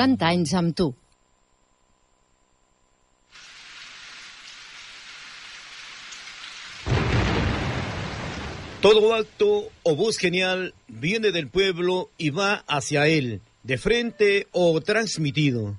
90 anys. Todo acto o voz genial viene del pueblo y va hacia él, de frente o transmitido.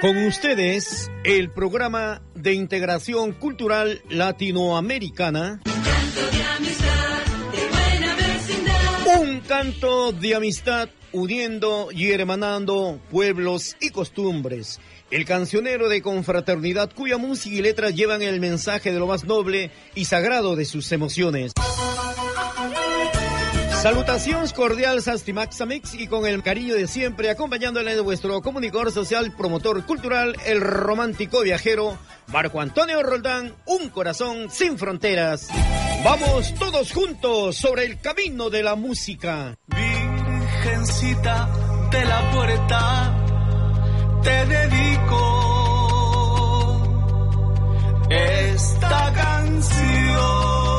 Con ustedes, el programa de integración cultural latinoamericana. Un canto de amistad, de buena vecindad. Un canto de amistad uniendo y hermanando pueblos y costumbres. El cancionero de confraternidad cuya música y letras llevan el mensaje de lo más noble y sagrado de sus emociones. Salutaciones cordiales a Stimaxamix y con el cariño de siempre acompañándole de vuestro comunicador social, promotor cultural, el romántico viajero, Marco Antonio Roldán, un corazón sin fronteras. Vamos todos juntos sobre el camino de la música. Virgencita de la puerta, te dedico esta canción.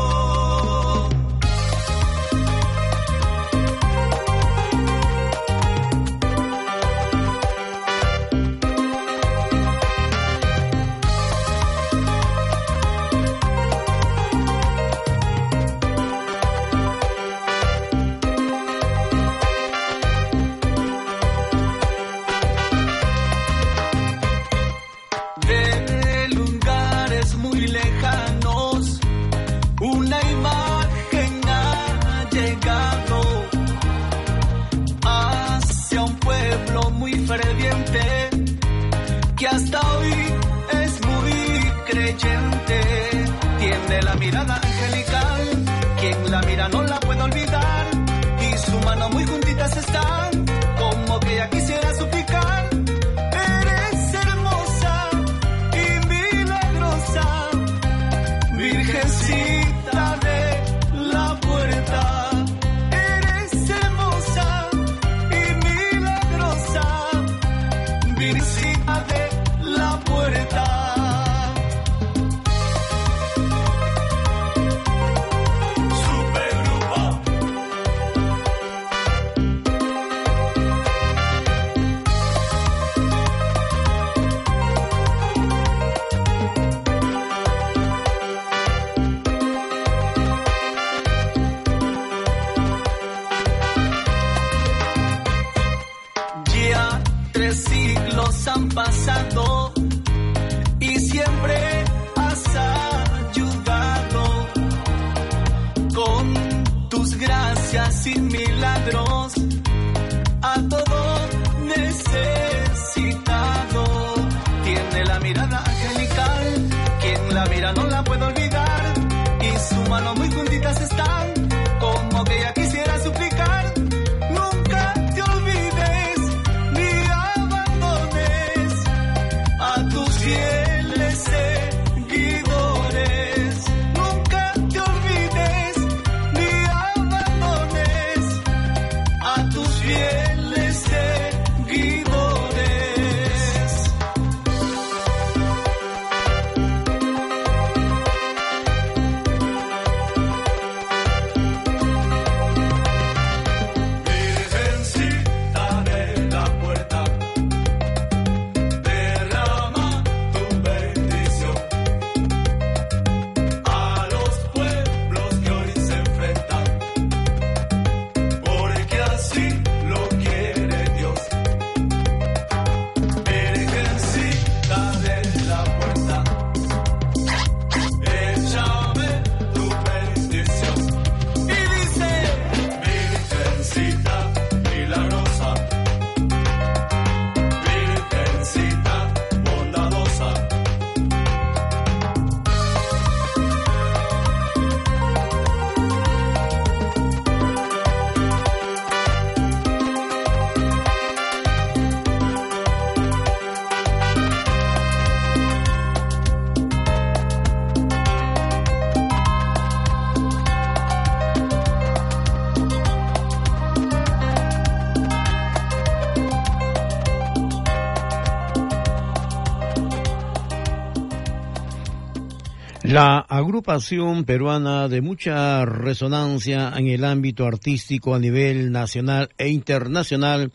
Agrupación peruana de mucha resonancia en el ámbito artístico a nivel nacional e internacional,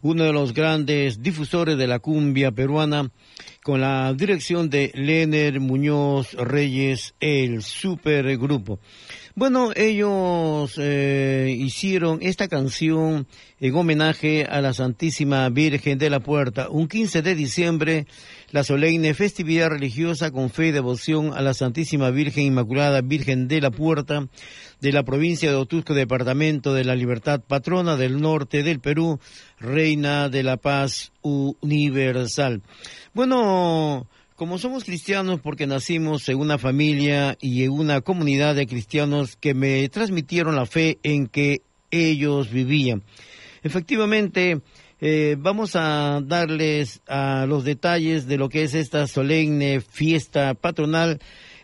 uno de los grandes difusores de la cumbia peruana, con la dirección de Lener Muñoz Reyes, el supergrupo. Bueno, ellos eh, hicieron esta canción en homenaje a la Santísima Virgen de la Puerta. Un 15 de diciembre, la solemne festividad religiosa con fe y devoción a la Santísima Virgen Inmaculada Virgen de la Puerta de la provincia de Otusco, Departamento de la Libertad, patrona del norte del Perú, reina de la paz universal. Bueno, como somos cristianos porque nacimos en una familia y en una comunidad de cristianos que me transmitieron la fe en que ellos vivían. Efectivamente, eh, vamos a darles a los detalles de lo que es esta solemne fiesta patronal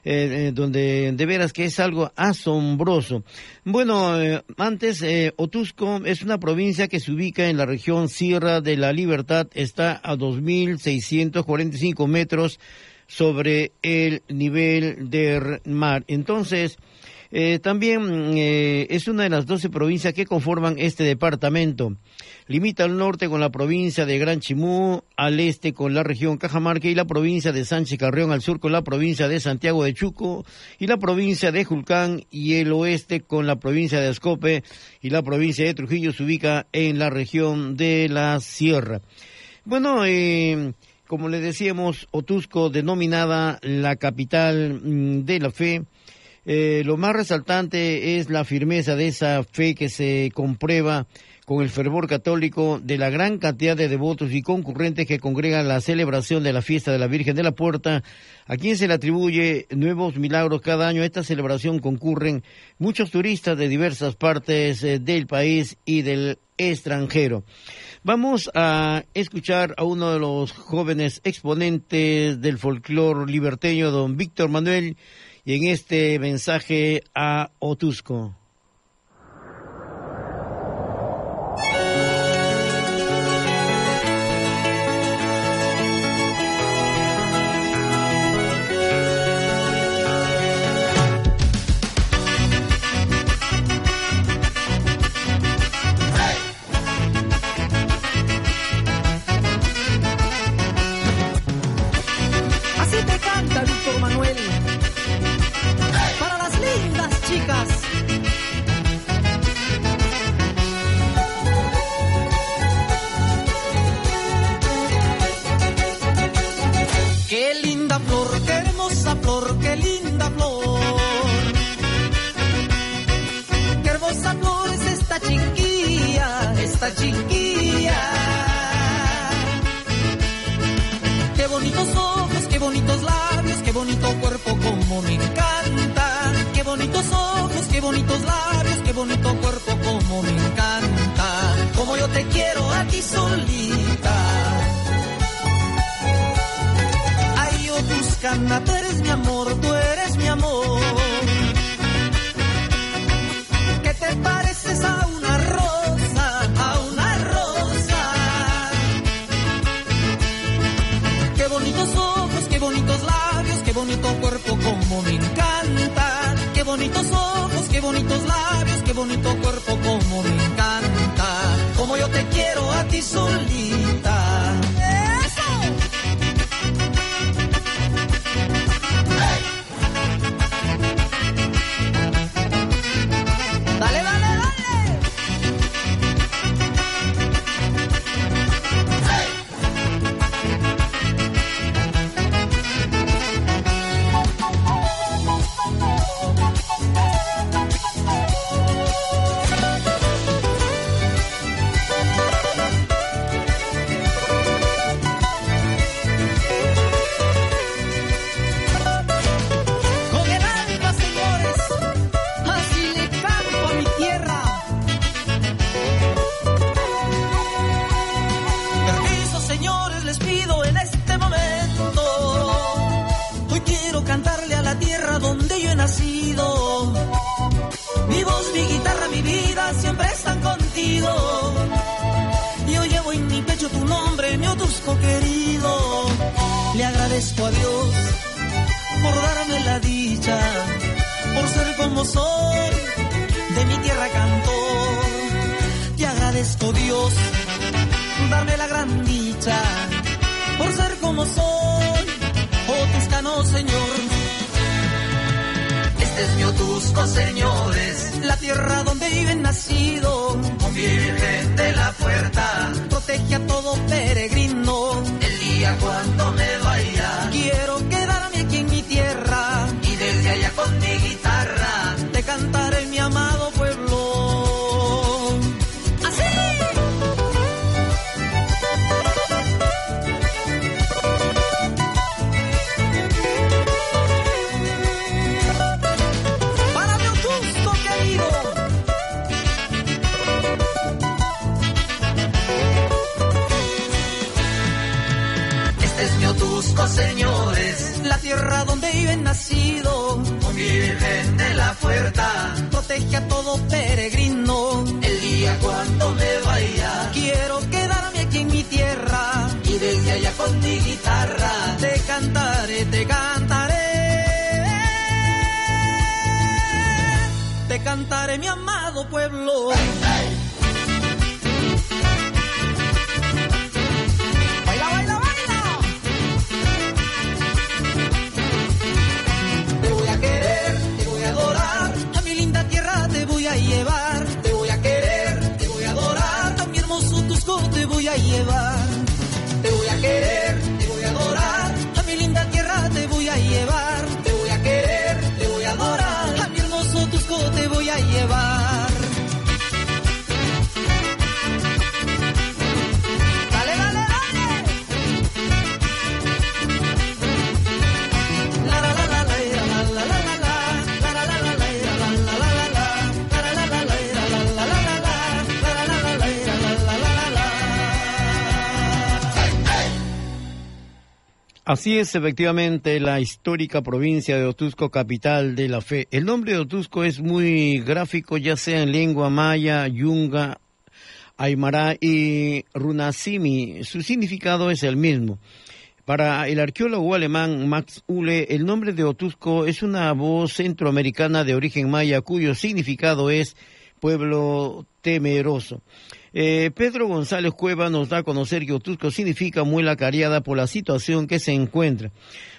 eh, eh, donde de veras que es algo asombroso. Bueno, antes, Otusco es una provincia que se ubica en la región Sierra de la Libertad, está a 2.645 metros sobre el nivel del mar. Entonces, eh, también eh, es una de las doce provincias que conforman este departamento. Limita al norte con la provincia de Gran Chimú, al este con la región Cajamarca y la provincia de Sánchez Carrión, al sur con la provincia de Santiago de Chuco y la provincia de Julcán y el oeste con la provincia de Ascope y la provincia de Trujillo se ubica en la región de la Sierra. Bueno, eh, como le decíamos, Otusco denominada la capital mm, de la fe, eh, lo más resaltante es la firmeza de esa fe que se comprueba con el fervor católico de la gran cantidad de devotos y concurrentes que congregan la celebración de la fiesta de la Virgen de la Puerta, a quien se le atribuye nuevos milagros cada año. A esta celebración concurren muchos turistas de diversas partes eh, del país y del extranjero. Vamos a escuchar a uno de los jóvenes exponentes del folclore liberteño, don Víctor Manuel, y en este mensaje a Otusco. Qué bonito cuerpo como me encanta, qué bonitos ojos, qué bonitos labios, qué bonito cuerpo como me encanta, como yo te quiero a ti solita. Ay, oh Tuscana, tú eres mi amor, tú eres mi amor. como me encanta. Qué bonitos ojos, qué bonitos labios, qué bonito cuerpo, como me encanta. Como yo te quiero a ti solita. Señor. Este es mi Otusco, señores, la tierra donde vive nacido, Virgen de la Puerta, protege a todo peregrino. El día cuando me vaya, a todo peregrino. El día cuando me vaya, quiero quedarme aquí en mi tierra. Y desde allá con mi guitarra, te cantaré, te cantaré. Te cantaré, mi amado pueblo. Así es, efectivamente, la histórica provincia de Otusco, capital de la fe. El nombre de Otusco es muy gráfico, ya sea en lengua maya, yunga, aymara y runasimi. Su significado es el mismo. Para el arqueólogo alemán Max Uhle, el nombre de Otusco es una voz centroamericana de origen maya cuyo significado es pueblo temeroso. Eh, Pedro González Cueva nos da a conocer que Otusco significa muela cariada por la situación que se encuentra.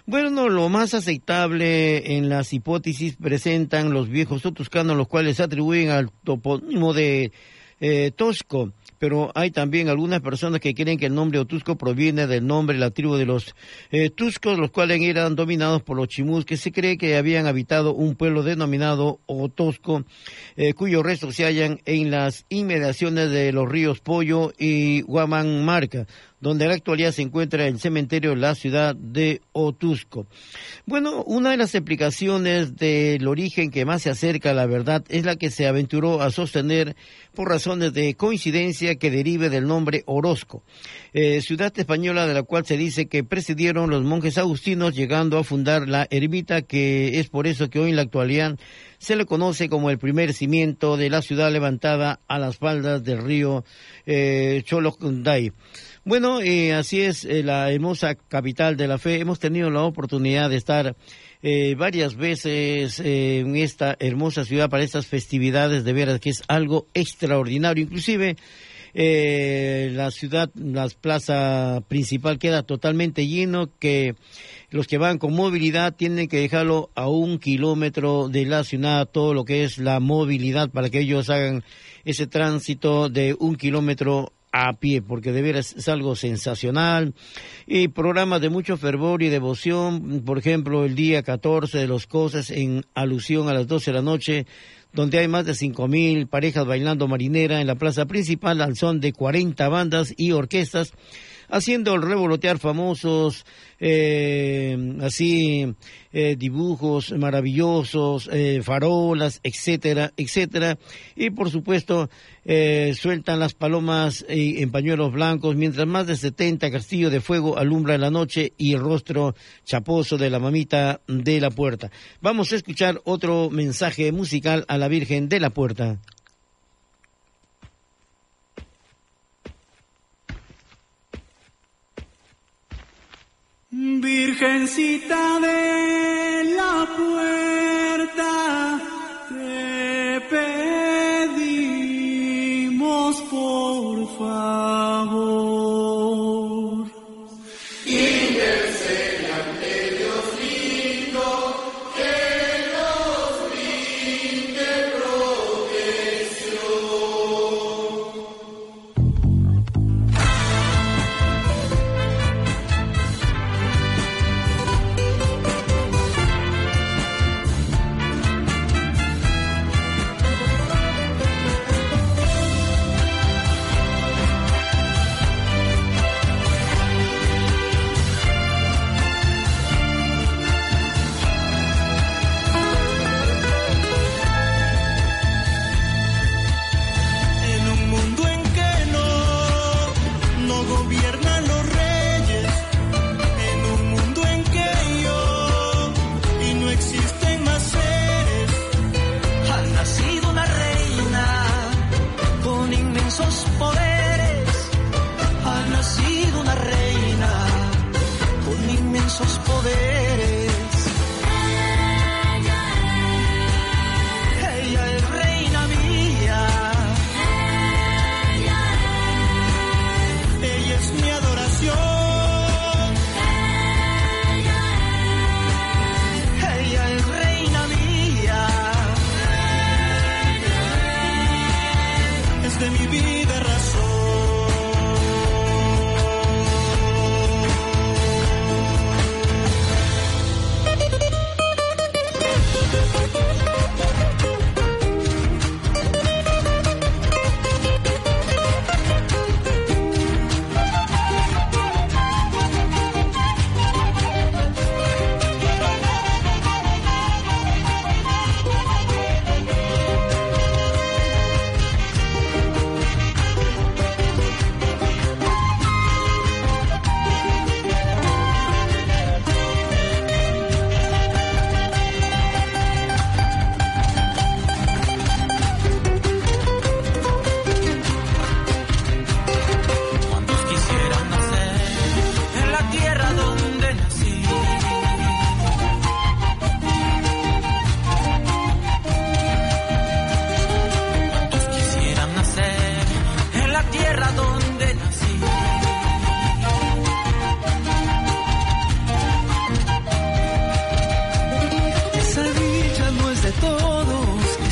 Bueno, lo más aceptable en las hipótesis presentan los viejos otuscanos, los cuales atribuyen al topónimo de eh, Tosco, pero hay también algunas personas que creen que el nombre Otusco proviene del nombre de la tribu de los eh, Tuscos, los cuales eran dominados por los chimús, que se cree que habían habitado un pueblo denominado Otosco, eh, cuyos restos se hallan en las inmediaciones de los ríos Pollo y Huamanmarca, donde en la actualidad se encuentra el cementerio de la ciudad de Otusco. Bueno, una de las explicaciones del origen que más se acerca a la verdad es la que se aventuró a sostener por razones de coincidencia que derive del nombre Orozco, eh, ciudad española de la cual se dice que presidieron los monjes agustinos llegando a fundar la ermita que es por eso que hoy en la actualidad se le conoce como el primer cimiento de la ciudad levantada a las faldas del río eh, Cholocunday. Bueno, eh, así es eh, la hermosa capital de la fe. Hemos tenido la oportunidad de estar eh, varias veces eh, en esta hermosa ciudad para estas festividades, de veras que es algo extraordinario. Inclusive la ciudad, la plaza principal queda totalmente lleno, que los que van con movilidad tienen que dejarlo a un kilómetro de la ciudad, todo lo que es la movilidad para que ellos hagan ese tránsito de un kilómetro a pie, porque de veras es algo sensacional. Y programas de mucho fervor y devoción, por ejemplo, el día 14 de los cosas en alusión a las 12 de la noche, donde hay más de cinco mil parejas bailando marinera en la plaza principal al son de 40 bandas y orquestas, haciendo revolotear famosos, eh, así, eh, dibujos maravillosos, eh, farolas, etcétera, etcétera. Y por supuesto, eh, sueltan las palomas eh, en pañuelos blancos, mientras más de 70 castillos de fuego alumbran la noche y el rostro chaposo de la mamita de la puerta. Vamos a escuchar otro mensaje musical a la Virgen de la Puerta. Virgencita de la puerta, te pedimos por favor. Gobiernalo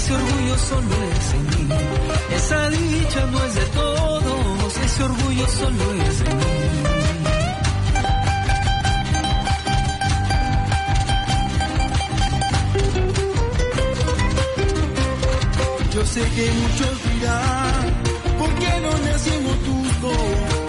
ese orgullo solo es en mí. Esa dicha no es de todos, ese orgullo solo es en mí. Yo sé que muchos dirán, ¿por qué no nacimos juntos?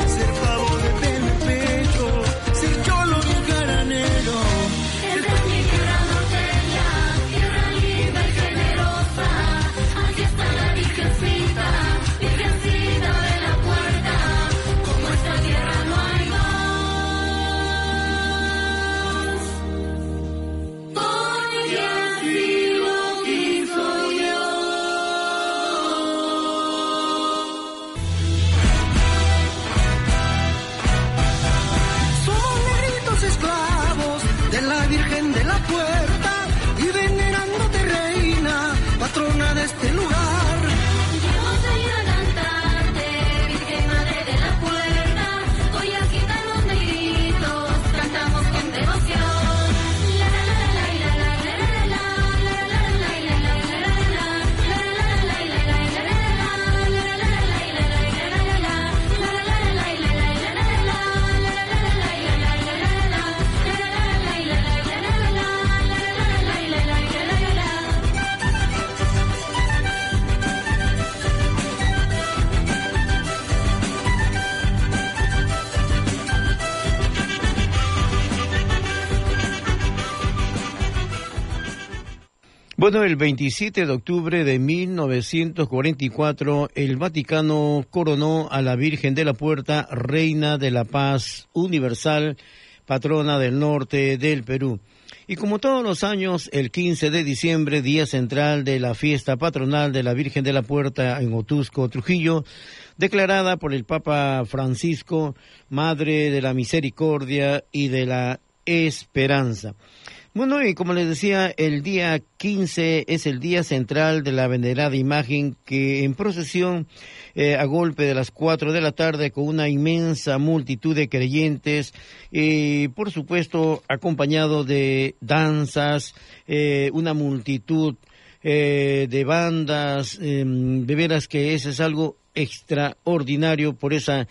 Bueno, el 27 de octubre de 1944, el Vaticano coronó a la Virgen de la Puerta, Reina de la Paz Universal, patrona del norte del Perú. Y como todos los años, el 15 de diciembre, día central de la fiesta patronal de la Virgen de la Puerta en Otusco, Trujillo, declarada por el Papa Francisco, Madre de la Misericordia y de la Esperanza. Bueno, y como les decía, el día 15 es el día central de la venerada imagen que en procesión eh, a golpe de las 4 de la tarde con una inmensa multitud de creyentes y por supuesto acompañado de danzas, eh, una multitud eh, de bandas, em, de veras que ese es algo extraordinario por esa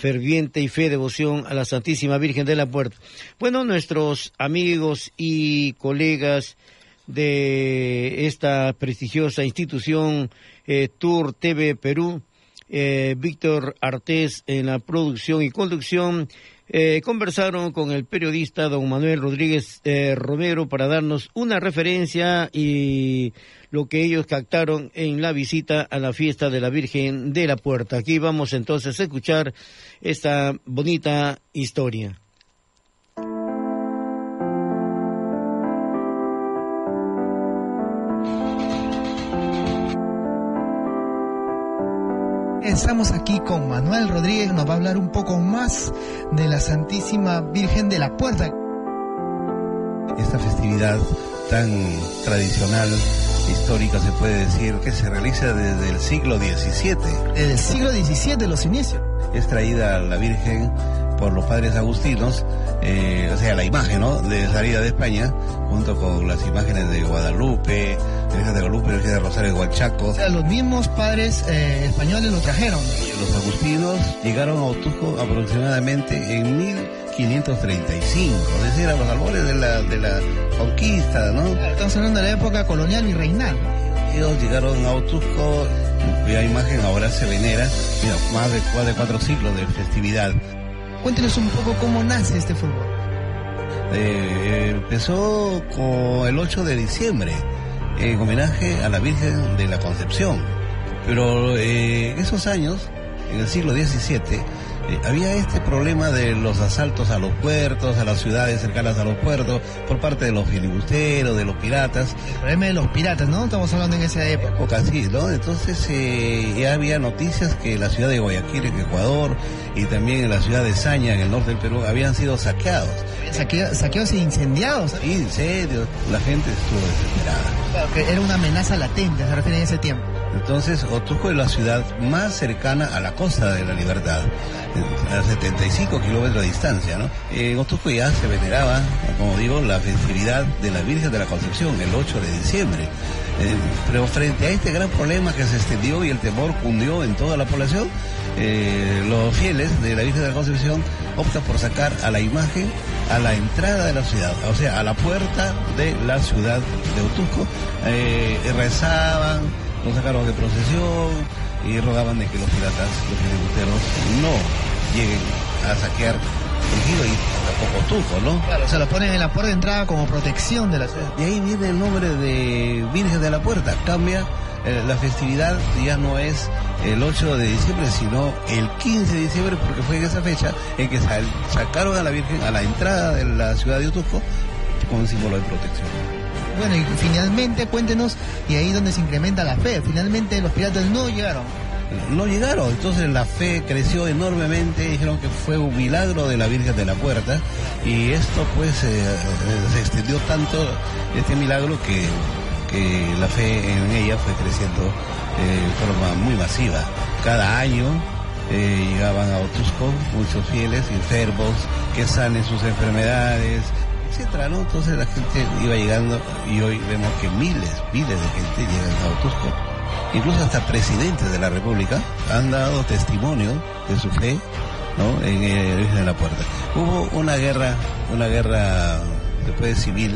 ferviente y fe devoción a la Santísima Virgen de la Puerta. Bueno, nuestros amigos y colegas de esta prestigiosa institución eh, Tour TV Perú, eh, Víctor Artés en la producción y conducción, eh, conversaron con el periodista don Manuel Rodríguez Romero para darnos una referencia y lo que ellos captaron en la visita a la fiesta de la Virgen de la Puerta. Aquí vamos entonces a escuchar esta bonita historia. Estamos aquí con Manuel Rodríguez, nos va a hablar un poco más de la Santísima Virgen de la Puerta. Esta festividad tan tradicional histórica se puede decir que se realiza desde el siglo XVII. Desde el siglo XVII los inicios. Es traída la Virgen por los padres agustinos, eh, o sea, la imagen, ¿no? De salida de España, junto con las imágenes de Guadalupe, Virgen de Guadalupe, Virgen de Rosario de Huachaco. O sea, los mismos padres eh, españoles lo trajeron. Los agustinos llegaron a Otujo aproximadamente en 1535, es decir, a los albores de la, de la conquista, ¿no? Estamos hablando de la época colonial y reinal. Ellos llegaron a Otusco, cuya imagen ahora se venera, mira, más de, más de cuatro siglos de festividad. Cuéntenos un poco cómo nace este fútbol. Eh, empezó con el 8 de diciembre, en homenaje a la Virgen de la Concepción. Pero eh, esos años, en el siglo XVII, eh, había este problema de los asaltos a los puertos, a las ciudades cercanas a los puertos, por parte de los filibusteros, de los piratas. El problema de los piratas, ¿no? Estamos hablando en esa época. Así, ¿no? Entonces eh, ya había noticias que la ciudad de Guayaquil, en Ecuador, y también en la ciudad de Saña, en el norte del Perú, habían sido saqueados. Saqueados, saqueados e incendiados. Sí, incendios. La gente estuvo desesperada. Claro, que era una amenaza latente, se refiere a ese tiempo. Entonces, Otujo es la ciudad más cercana a la costa de la libertad, a 75 kilómetros de distancia, ¿no? En Otujo ya se veneraba, como digo, la festividad de la Virgen de la Concepción, el 8 de diciembre. Eh, pero frente a este gran problema que se extendió y el temor cundió en toda la población, eh, los fieles de la Virgen de la Concepción optan por sacar a la imagen a la entrada de la ciudad, o sea, a la puerta de la ciudad de Otuco. Eh, rezaban, lo sacaron de procesión y rogaban de que los piratas, los filibusteros, no lleguen a saquear Ejido y tampoco Tuco, ¿no? Claro, se lo ponen en la puerta de entrada como protección de la ciudad. De ahí viene el nombre de Virgen de la Puerta. Cambia, eh, la festividad ya no es el 8 de diciembre, sino el 15 de diciembre, porque fue en esa fecha en que sacaron a la Virgen a la entrada de la ciudad de Otuco como un símbolo de protección. Bueno, y finalmente cuéntenos, y ahí donde se incrementa la fe, finalmente los piratas no llegaron. no llegaron. Entonces la fe creció enormemente, dijeron que fue un milagro de la Virgen de la Puerta y esto pues eh, eh, se extendió tanto este milagro que, que la fe en ella fue creciendo eh, de forma muy masiva. Cada año llegaban a Otusco muchos fieles enfermos que sanen sus enfermedades, etcétera, ¿no? Entonces la gente iba llegando y hoy vemos que miles, miles de gente llegan a Otusco incluso hasta presidentes de la República han dado testimonio de su fe ¿no? en el Virgen de la Puerta. Hubo una guerra, una guerra después civil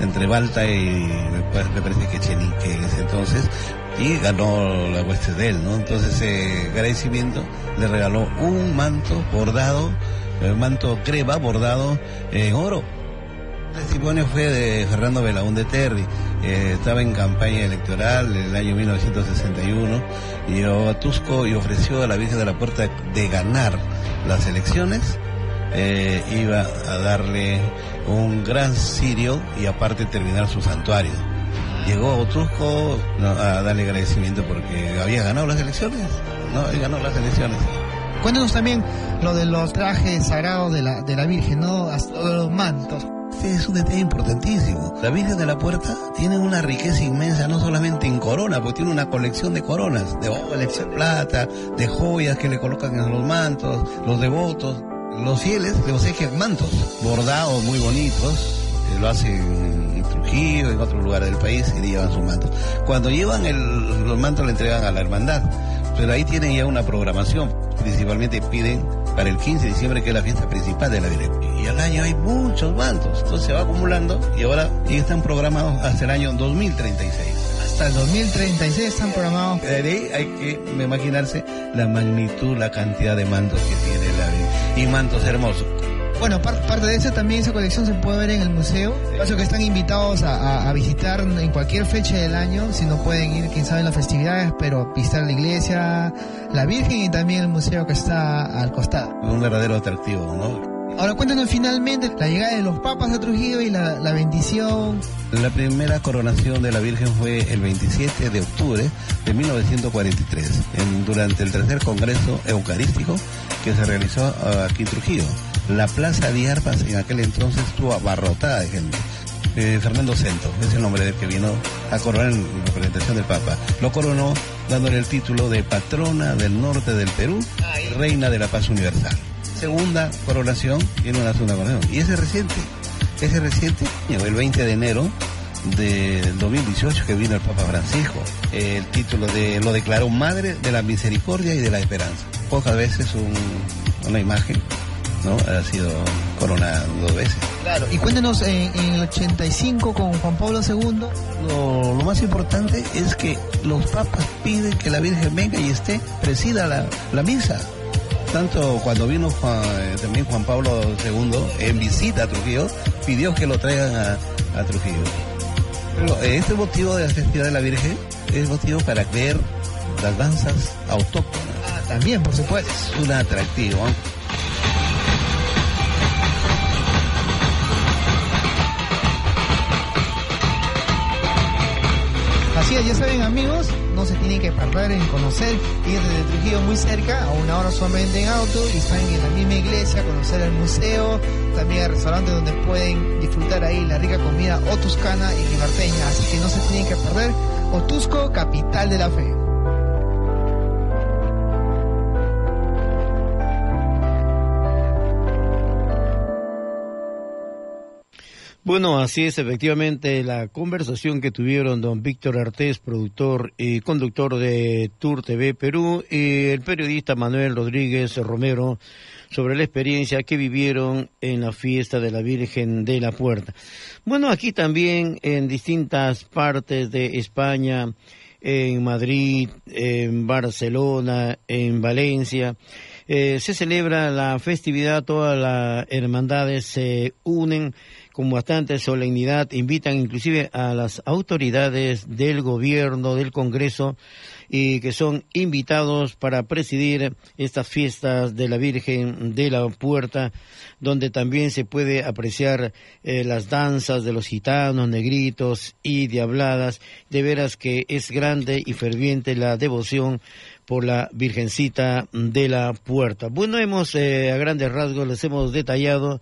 entre Balta y me pa- me parece que Chenique en ese entonces y ganó la hueste de él, ¿no? Entonces eh, agradecimiento le regaló un manto bordado, el manto creva bordado en oro. El testimonio fue de Fernando Belaúnde Terry. Eh, estaba en campaña electoral en el año 1961 y llegó a Tusco y ofreció a la Virgen de la Puerta de ganar las elecciones. eh, iba a darle un gran sirio y aparte terminar su santuario. Llegó a Otrusco a darle agradecimiento porque había ganado las elecciones. No, él ganó las elecciones. Cuéntenos también lo de los trajes sagrados de la, de la Virgen, ¿no? Los mantos. Este es un detalle importantísimo. La Virgen de la Puerta tiene una riqueza inmensa, no solamente en corona, porque tiene una colección de coronas, de oro, de plata, de joyas que le colocan en los mantos, los devotos. Los fieles le obsequian mantos, bordados muy bonitos, eh, lo hacen en Trujillo, en otros lugares del país, y llevan sus mantos. Cuando llevan el, los mantos le entregan a la hermandad, pero ahí tienen ya una programación, principalmente piden para el 15 de diciembre, que es la fiesta principal de la Virgen. Y al año hay muchos mantos, entonces se va acumulando y ahora ya están programados hasta el año 2036. Hasta el 2036 están programados. De ahí hay que imaginarse la magnitud, la cantidad de mantos que tiene la. Y mantos hermosos. Bueno, par- parte de eso también, esa colección se puede ver en el museo. Por eso que están invitados a, a- a visitar en cualquier fecha del año, si no pueden ir, quién sabe, en las festividades, pero visitar la iglesia, la Virgen y también el museo que está al costado. Un verdadero atractivo, ¿no? Ahora cuéntanos finalmente la llegada de los papas a Trujillo y la, la bendición. La primera coronación de la Virgen fue el 27 de octubre de 1943, en- durante el tercer Congreso Eucarístico que se realizó ah, aquí en Trujillo. La Plaza de Arpas en aquel entonces estuvo abarrotada de gente. Eh, Fernando Cento, es el nombre del que vino a coronar en representación del Papa. Lo coronó dándole el título de patrona del norte del Perú, reina de la paz universal. Segunda coronación, tiene una segunda coronación. Y ese es reciente, ese es reciente, el 20 de enero del 2018 que vino el Papa Francisco. El título de lo declaró Madre de la Misericordia y de la Esperanza. Pocas veces un- una imagen ¿no? ha sido coronada dos veces. Claro. Y cuéntanos en, en el 85 con Juan Pablo II. Lo, lo más importante es que los papas piden que la Virgen venga y esté, presida la, la misa. Tanto cuando vino Juan- eh, también Juan Pablo II en visita a Trujillo, pidió que lo traigan a, a Trujillo. Pero eh, este motivo de la festividad de la Virgen es motivo para ver las danzas autóctonas. Ah, también, por supuesto. Es un atractivo. ¿eh? Así es, ya saben amigos, no se tienen que perder en conocer, ir desde Trujillo muy cerca, a una hora solamente en auto, y están en la misma iglesia, conocer el museo, también el restaurante donde pueden disfrutar ahí la rica comida otuscana y liberteña, así que no se tienen que perder. Otusco, capital de la fe. Bueno, así es efectivamente la conversación que tuvieron don Víctor Artés, productor y conductor de Tour TV Perú, y el periodista Manuel Rodríguez Romero sobre la experiencia que vivieron en la fiesta de la Virgen de la Puerta. Bueno, aquí también en distintas partes de España, en Madrid, en Barcelona, en Valencia, eh, se celebra la festividad, todas las hermandades se unen con bastante solemnidad, invitan inclusive a las autoridades del gobierno, del Congreso, y que son invitados para presidir estas fiestas de la Virgen de la Puerta, donde también se puede apreciar eh, las danzas de los gitanos, negritos y diabladas. De veras que es grande y ferviente la devoción por la Virgencita de la Puerta. Bueno, hemos eh, a grandes rasgos les hemos detallado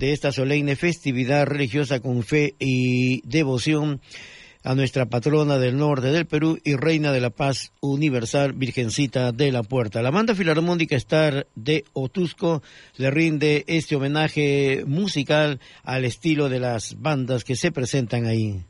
de esta solemne festividad religiosa con fe y devoción a nuestra patrona del norte del Perú y reina de la paz universal, Virgencita de la Puerta. La banda filarmónica Star de Otusco le rinde este homenaje musical al estilo de las bandas que se presentan ahí.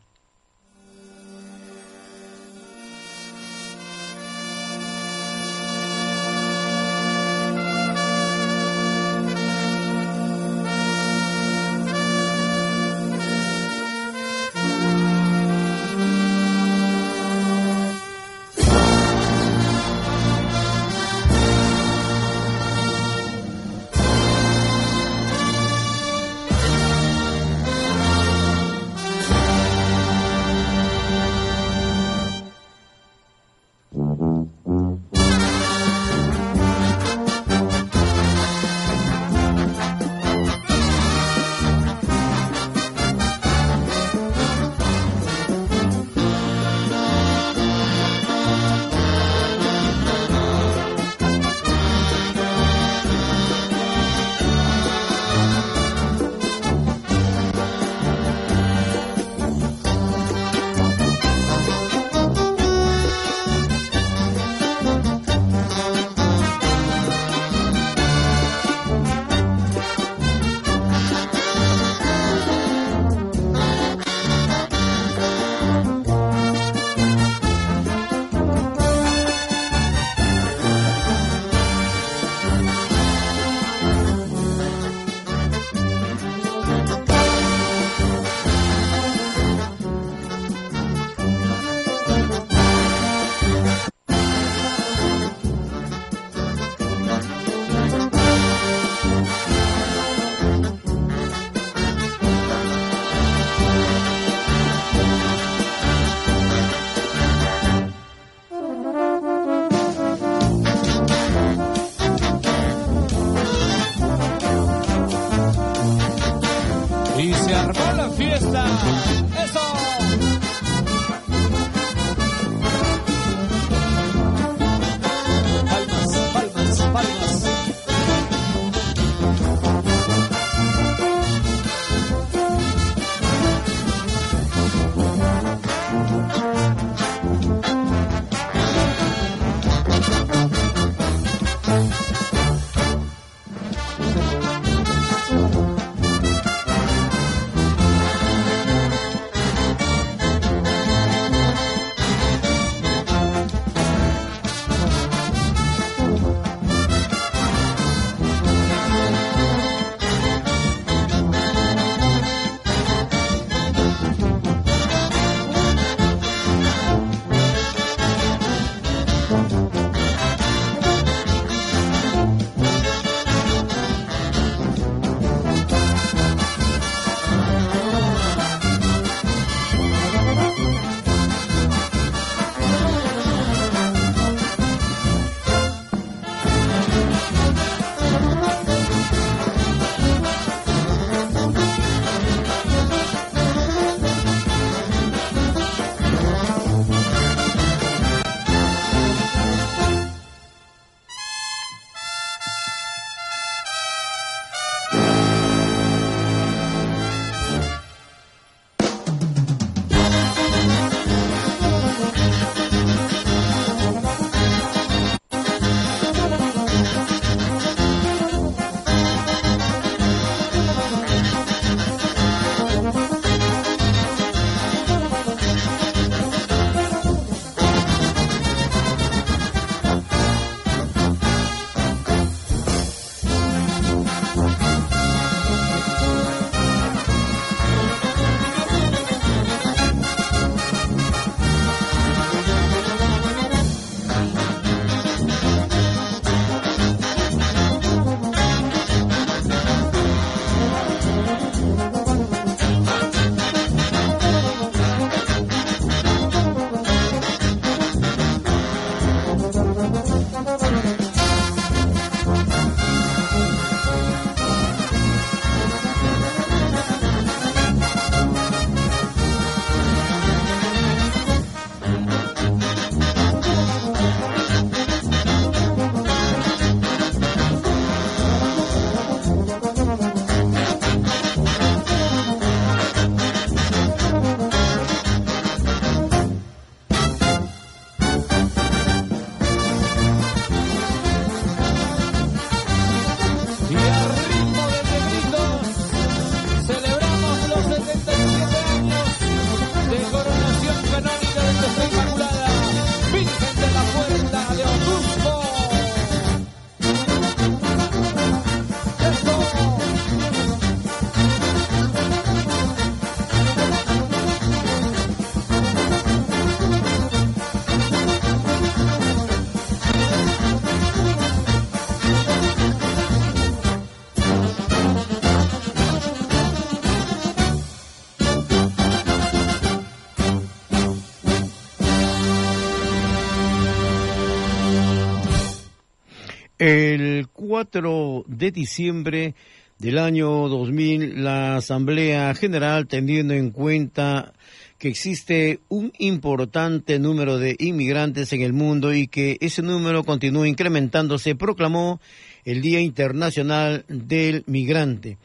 4 de diciembre del año 2000, la Asamblea General, teniendo en cuenta que existe un importante número de inmigrantes en el mundo y que ese número continúa incrementándose, proclamó el Día Internacional del Migrante.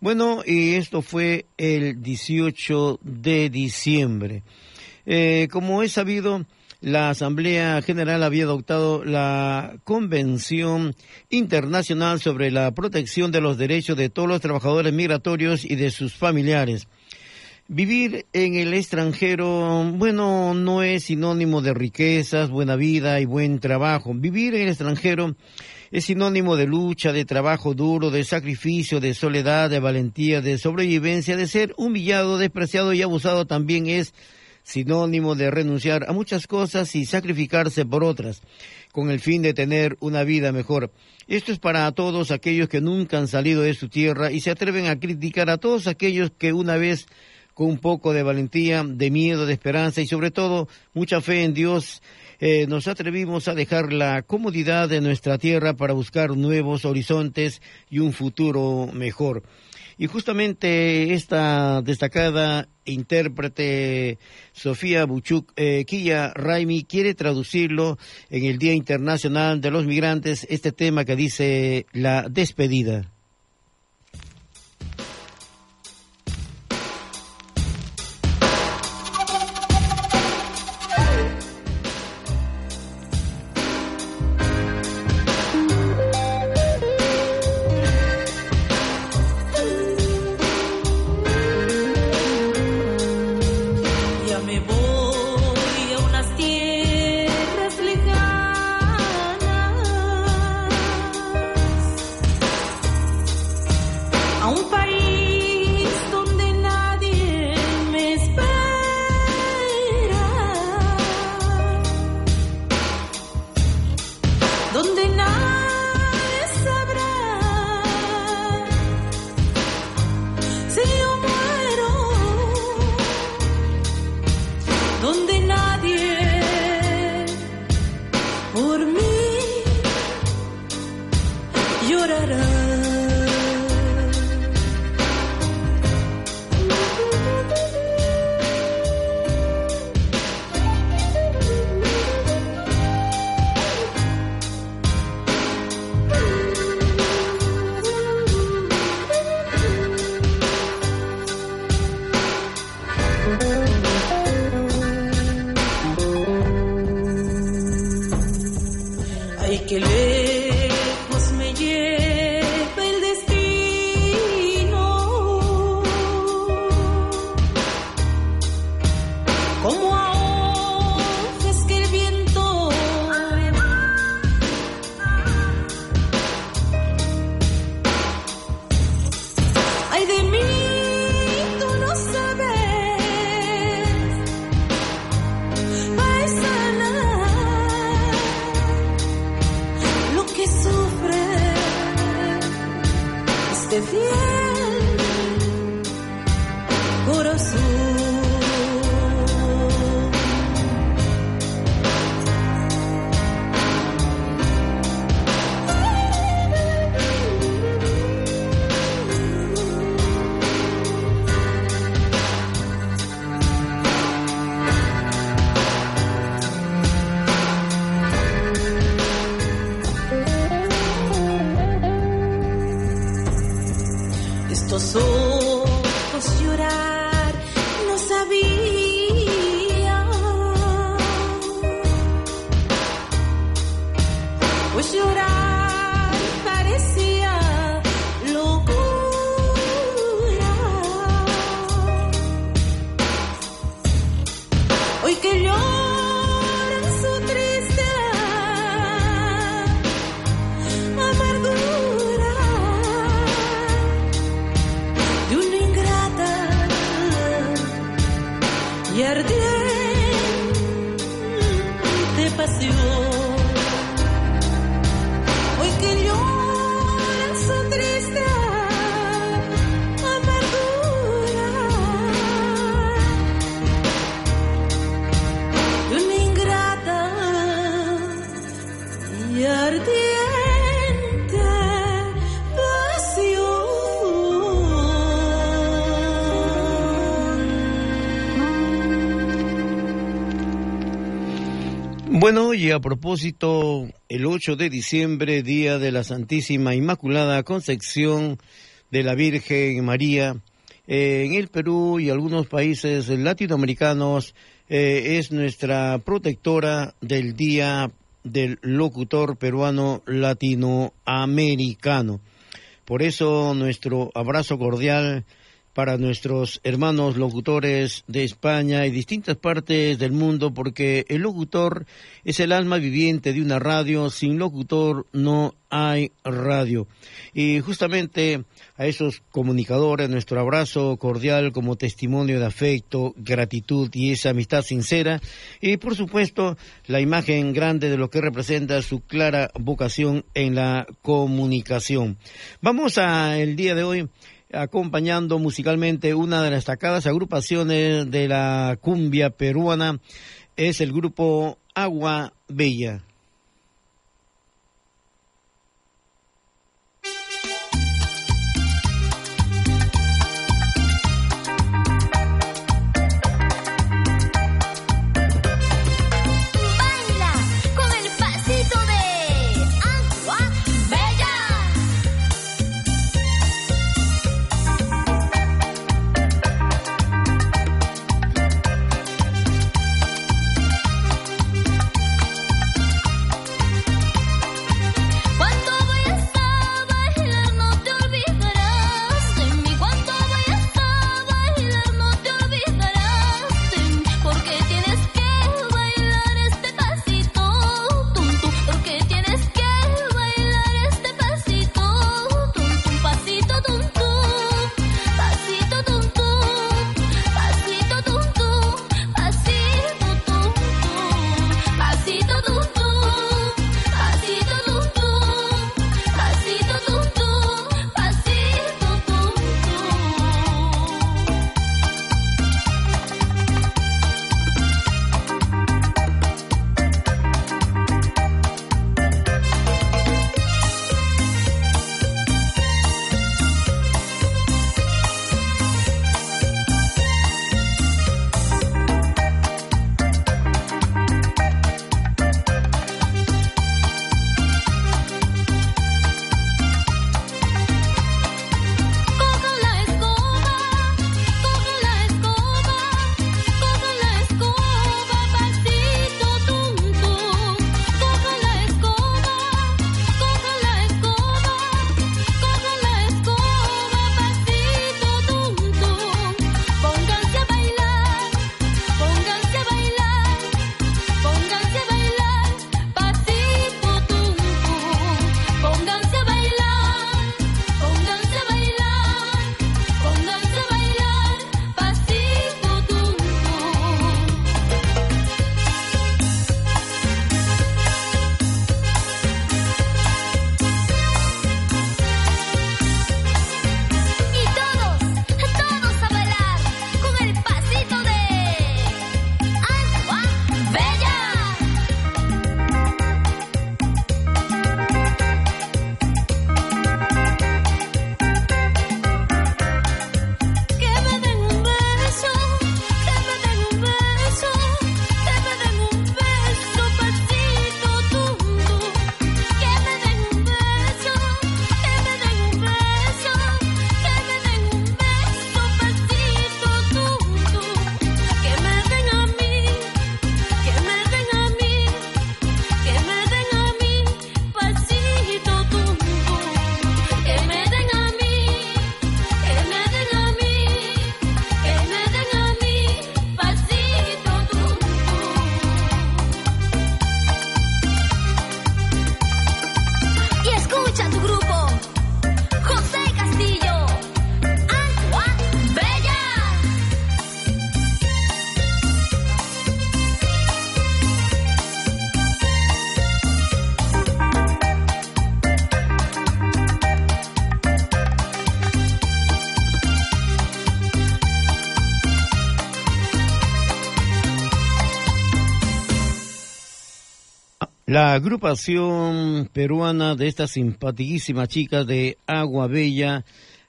Bueno, y esto fue el 18 de diciembre. Eh, como es sabido, la Asamblea General había adoptado la Convención Internacional sobre la Protección de los Derechos de todos los trabajadores migratorios y de sus familiares. Vivir en el extranjero, bueno, no es sinónimo de riquezas, buena vida y buen trabajo. Vivir en el extranjero es sinónimo de lucha, de trabajo duro, de sacrificio, de soledad, de valentía, de sobrevivencia, de ser humillado, despreciado y abusado también es sinónimo de renunciar a muchas cosas y sacrificarse por otras, con el fin de tener una vida mejor. Esto es para todos aquellos que nunca han salido de su tierra y se atreven a criticar a todos aquellos que una vez con un poco de valentía, de miedo, de esperanza y sobre todo mucha fe en Dios eh, nos atrevimos a dejar la comodidad de nuestra tierra para buscar nuevos horizontes y un futuro mejor. Y justamente esta destacada intérprete Sofía Buchuk eh, Raimi quiere traducirlo en el Día Internacional de los Migrantes, este tema que dice la despedida. Estos ojos pasión. Bueno, y a propósito, el 8 de diciembre, Día de la Santísima Inmaculada Concepción de la Virgen María, eh, en el Perú y algunos países latinoamericanos eh, es nuestra protectora del Día del Locutor Peruano Latinoamericano. Por eso nuestro abrazo cordial para nuestros hermanos locutores de España y distintas partes del mundo, porque el locutor es el alma viviente de una radio, sin locutor no hay radio. Y justamente a esos comunicadores nuestro abrazo cordial como testimonio de afecto, gratitud y esa amistad sincera, y por supuesto la imagen grande de lo que representa su clara vocación en la comunicación. Vamos a el día de hoy acompañando musicalmente una de las destacadas agrupaciones de la cumbia peruana es el grupo Agua Bella. La agrupación peruana de estas simpaticísimas chicas de Agua Bella,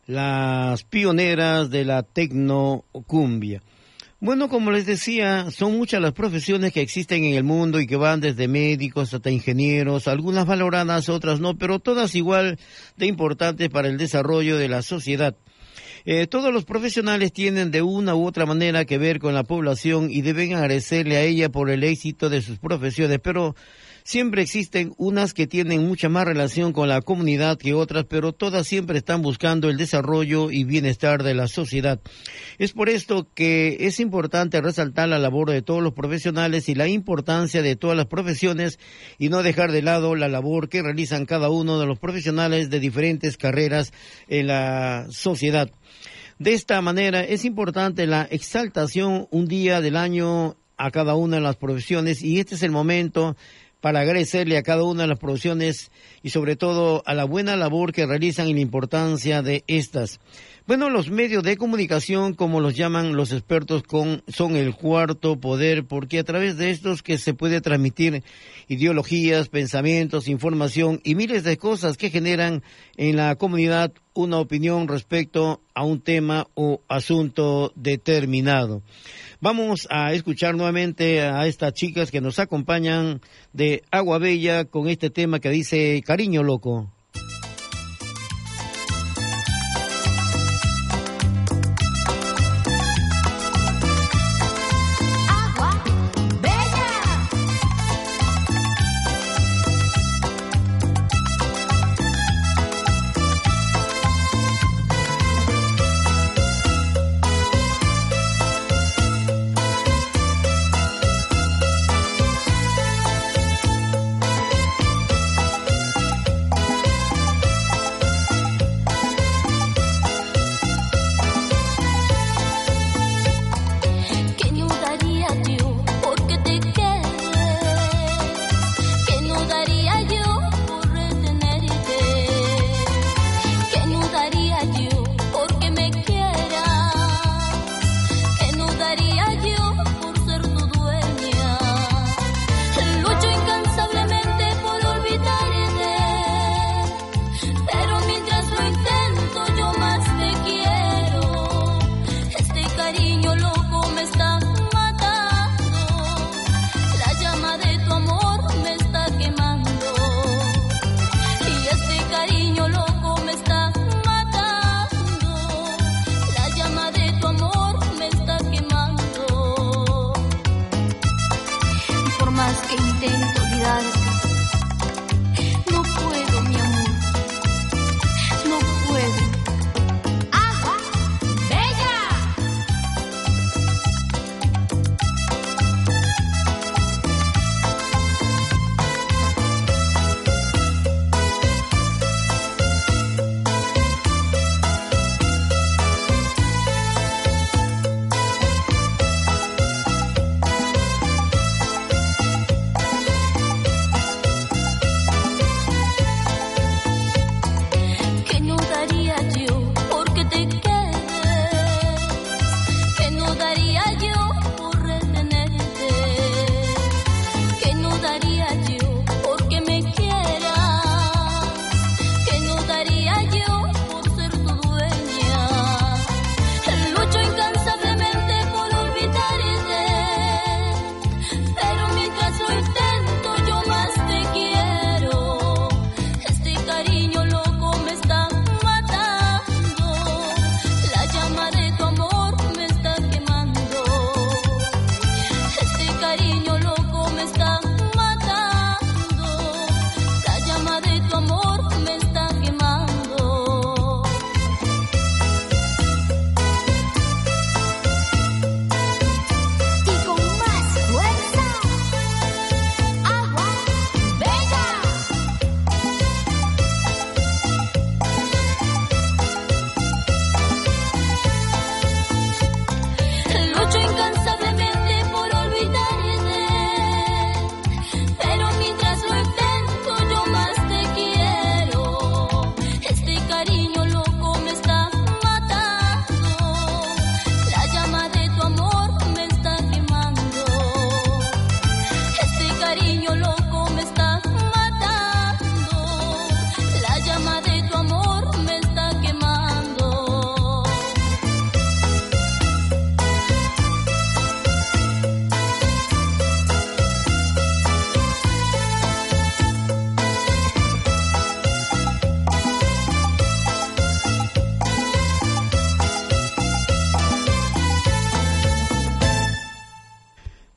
las pioneras de la tecnocumbia. Bueno, como les decía, son muchas las profesiones que existen en el mundo y que van desde médicos hasta ingenieros, algunas valoradas, otras no, pero todas igual de importantes para el desarrollo de la sociedad. Eh, todos los profesionales tienen de una u otra manera que ver con la población y deben agradecerle a ella por el éxito de sus profesiones, pero siempre existen unas que tienen mucha más relación con la comunidad que otras, pero todas siempre están buscando el desarrollo y bienestar de la sociedad. Es por esto que es importante resaltar la labor de todos los profesionales y la importancia de todas las profesiones y no dejar de lado la labor que realizan cada uno de los profesionales de diferentes carreras en la sociedad. De esta manera es importante la exaltación un día del año a cada una de las profesiones y este es el momento para agradecerle a cada una de las profesiones y sobre todo a la buena labor que realizan y la importancia de estas. Bueno, los medios de comunicación, como los llaman los expertos, con, son el cuarto poder, porque a través de estos que se puede transmitir ideologías, pensamientos, información y miles de cosas que generan en la comunidad una opinión respecto a un tema o asunto determinado. Vamos a escuchar nuevamente a estas chicas que nos acompañan de Agua Bella con este tema que dice Cariño Loco.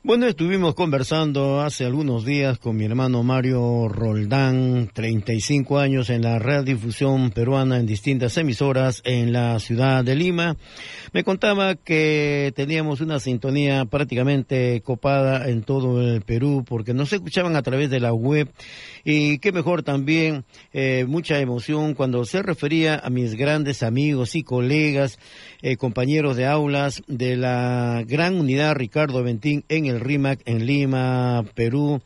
Bueno, estuvimos conversando hace algunos días con mi hermano Mario Roldán, 35 años en la radiodifusión peruana en distintas emisoras en la ciudad de Lima. Me contaba que teníamos una sintonía prácticamente copada en todo el Perú porque nos escuchaban a través de la web y qué mejor también, eh, mucha emoción cuando se refería a mis grandes amigos y colegas, eh, compañeros de aulas de la gran unidad Ricardo Ventín en el RIMAC en Lima, Perú,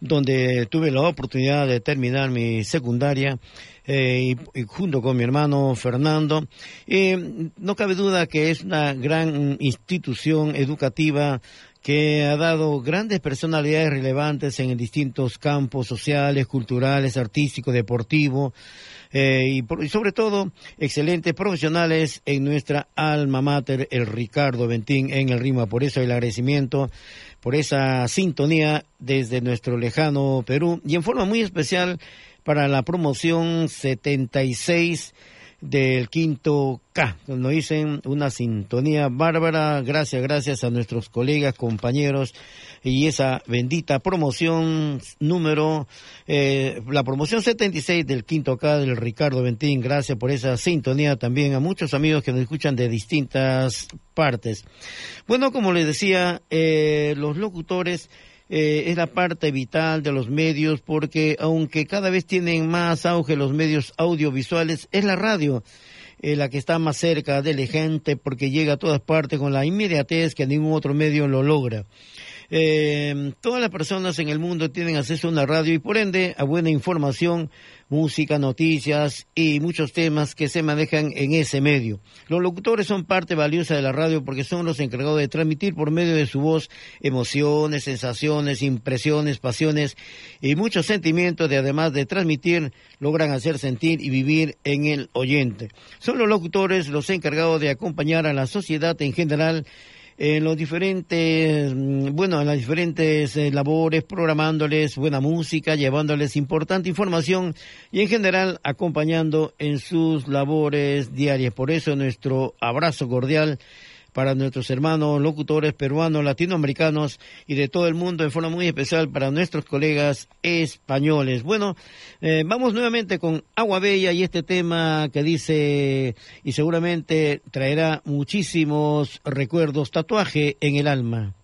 donde tuve la oportunidad de terminar mi secundaria. eh, y, junto con mi hermano Fernando. Eh, no cabe duda que es una gran institución educativa que ha dado grandes personalidades relevantes en distintos campos sociales, culturales, artísticos, deportivos, eh, y, y sobre todo excelentes profesionales en nuestra alma mater, el Ricardo Ventín en el Rima. Por eso el agradecimiento, por esa sintonía desde nuestro lejano Perú. Y en forma muy especial para la promoción 76 del quinto K. Nos dicen una sintonía bárbara. Gracias, gracias a nuestros colegas, compañeros y esa bendita promoción número, eh, la promoción 76 del quinto K del Ricardo Ventín. Gracias por esa sintonía también a muchos amigos que nos escuchan de distintas partes. Bueno, como les decía, eh, los locutores eh, es la parte vital de los medios porque aunque cada vez tienen más auge los medios audiovisuales, es la radio eh, la que está más cerca de la gente porque llega a todas partes con la inmediatez que ningún otro medio lo logra. Eh, todas las personas en el mundo tienen acceso a una radio y por ende a buena información, música, noticias y muchos temas que se manejan en ese medio. Los locutores son parte valiosa de la radio porque son los encargados de transmitir por medio de su voz emociones, sensaciones, impresiones, pasiones y muchos sentimientos de además de transmitir logran hacer sentir y vivir en el oyente. Son los locutores los encargados de acompañar a la sociedad en general en los diferentes, mm, bueno, en las diferentes eh, labores, programándoles buena música, llevándoles importante información y en general acompañando en sus labores diarias. Por eso nuestro abrazo cordial para nuestros hermanos locutores peruanos, latinoamericanos y de todo el mundo, en forma muy especial para nuestros colegas españoles. Bueno, eh, vamos nuevamente con Agua Bella y este tema que dice, y seguramente traerá muchísimos recuerdos, tatuaje en el alma.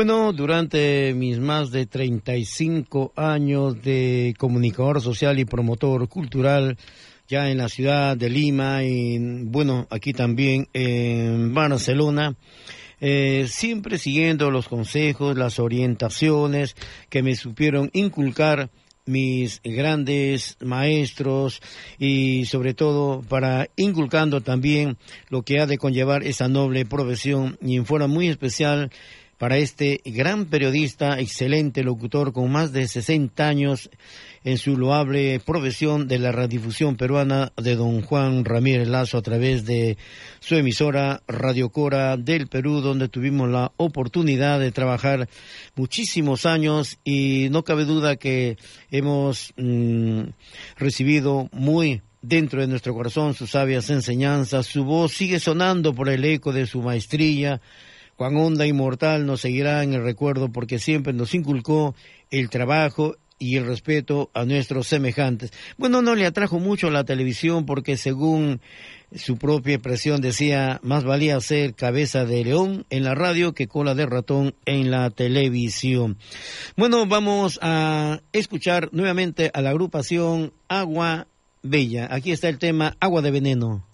Bueno, durante mis más de 35 años de comunicador social y promotor cultural, ya en la ciudad de Lima y bueno, aquí también en Barcelona, eh, siempre siguiendo los consejos, las orientaciones que me supieron inculcar mis grandes maestros y sobre todo para inculcando también lo que ha de conllevar esa noble profesión. Y en forma muy especial para este gran periodista, excelente locutor con más de 60 años en su loable profesión de la radiodifusión peruana de don Juan Ramírez Lazo a través de su emisora Radio Cora del Perú, donde tuvimos la oportunidad de trabajar muchísimos años. Y no cabe duda que hemos mm, recibido muy dentro de nuestro corazón sus sabias enseñanzas, su voz sigue sonando por el eco de su maestría, Juan Onda Inmortal nos seguirá en el recuerdo porque siempre nos inculcó el trabajo y el respeto a nuestros semejantes. Bueno, no le atrajo mucho la televisión porque según su propia expresión decía, más valía ser cabeza de león en la radio que cola de ratón en la televisión. Bueno, vamos a escuchar nuevamente a la agrupación Agua Bella. Aquí está el tema Agua de Veneno.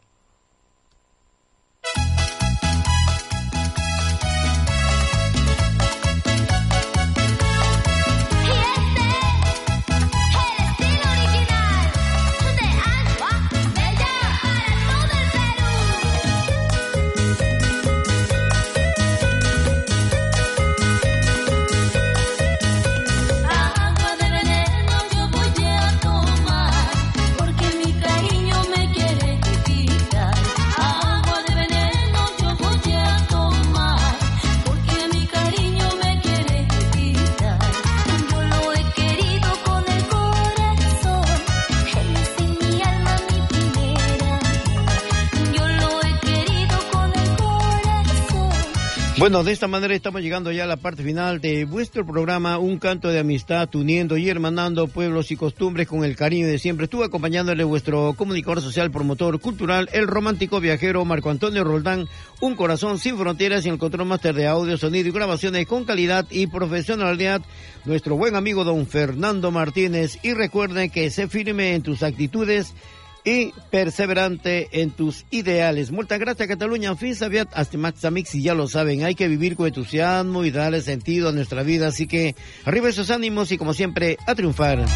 Bueno, de esta manera estamos llegando ya a la parte final de vuestro programa Un canto de amistad, uniendo y hermanando pueblos y costumbres con el cariño de siempre. Estuve acompañándole vuestro comunicador social, promotor cultural, el romántico viajero Marco Antonio Roldán, un corazón sin fronteras y el control máster de audio, sonido y grabaciones con calidad y profesionalidad, nuestro buen amigo don Fernando Martínez. Y recuerden que sé firme en tus actitudes y perseverante en tus ideales. Muchas gracias Cataluña, fin sabiat hasta Maxamix y ya lo saben, hay que vivir con entusiasmo y darle sentido a nuestra vida, así que arriba esos ánimos y como siempre a triunfar.